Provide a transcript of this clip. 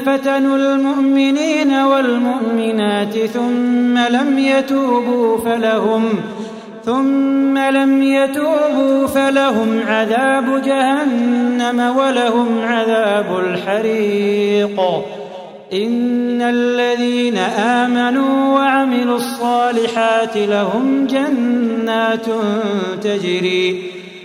فتنوا المؤمنين والمؤمنات ثم لم يتوبوا فلهم ثم لم يتوبوا فلهم عذاب جهنم ولهم عذاب الحريق. إن الذين آمنوا وعملوا الصالحات لهم جنات تجري